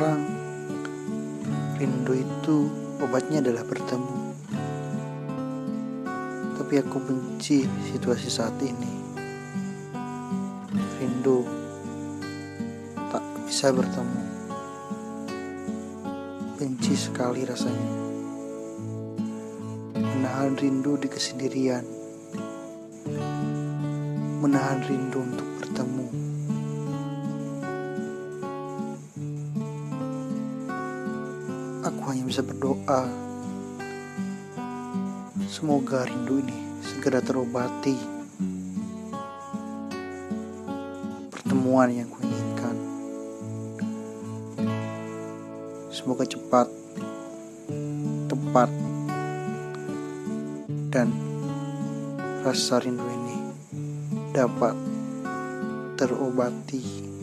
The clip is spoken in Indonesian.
orang, rindu itu obatnya adalah bertemu. Tapi aku benci situasi saat ini. Rindu tak bisa bertemu. Benci sekali rasanya. Menahan rindu di kesendirian. Menahan rindu untuk bertemu. Aku hanya bisa berdoa. Semoga rindu ini segera terobati. Pertemuan yang kuinginkan. Semoga cepat, tepat, dan rasa rindu ini dapat terobati.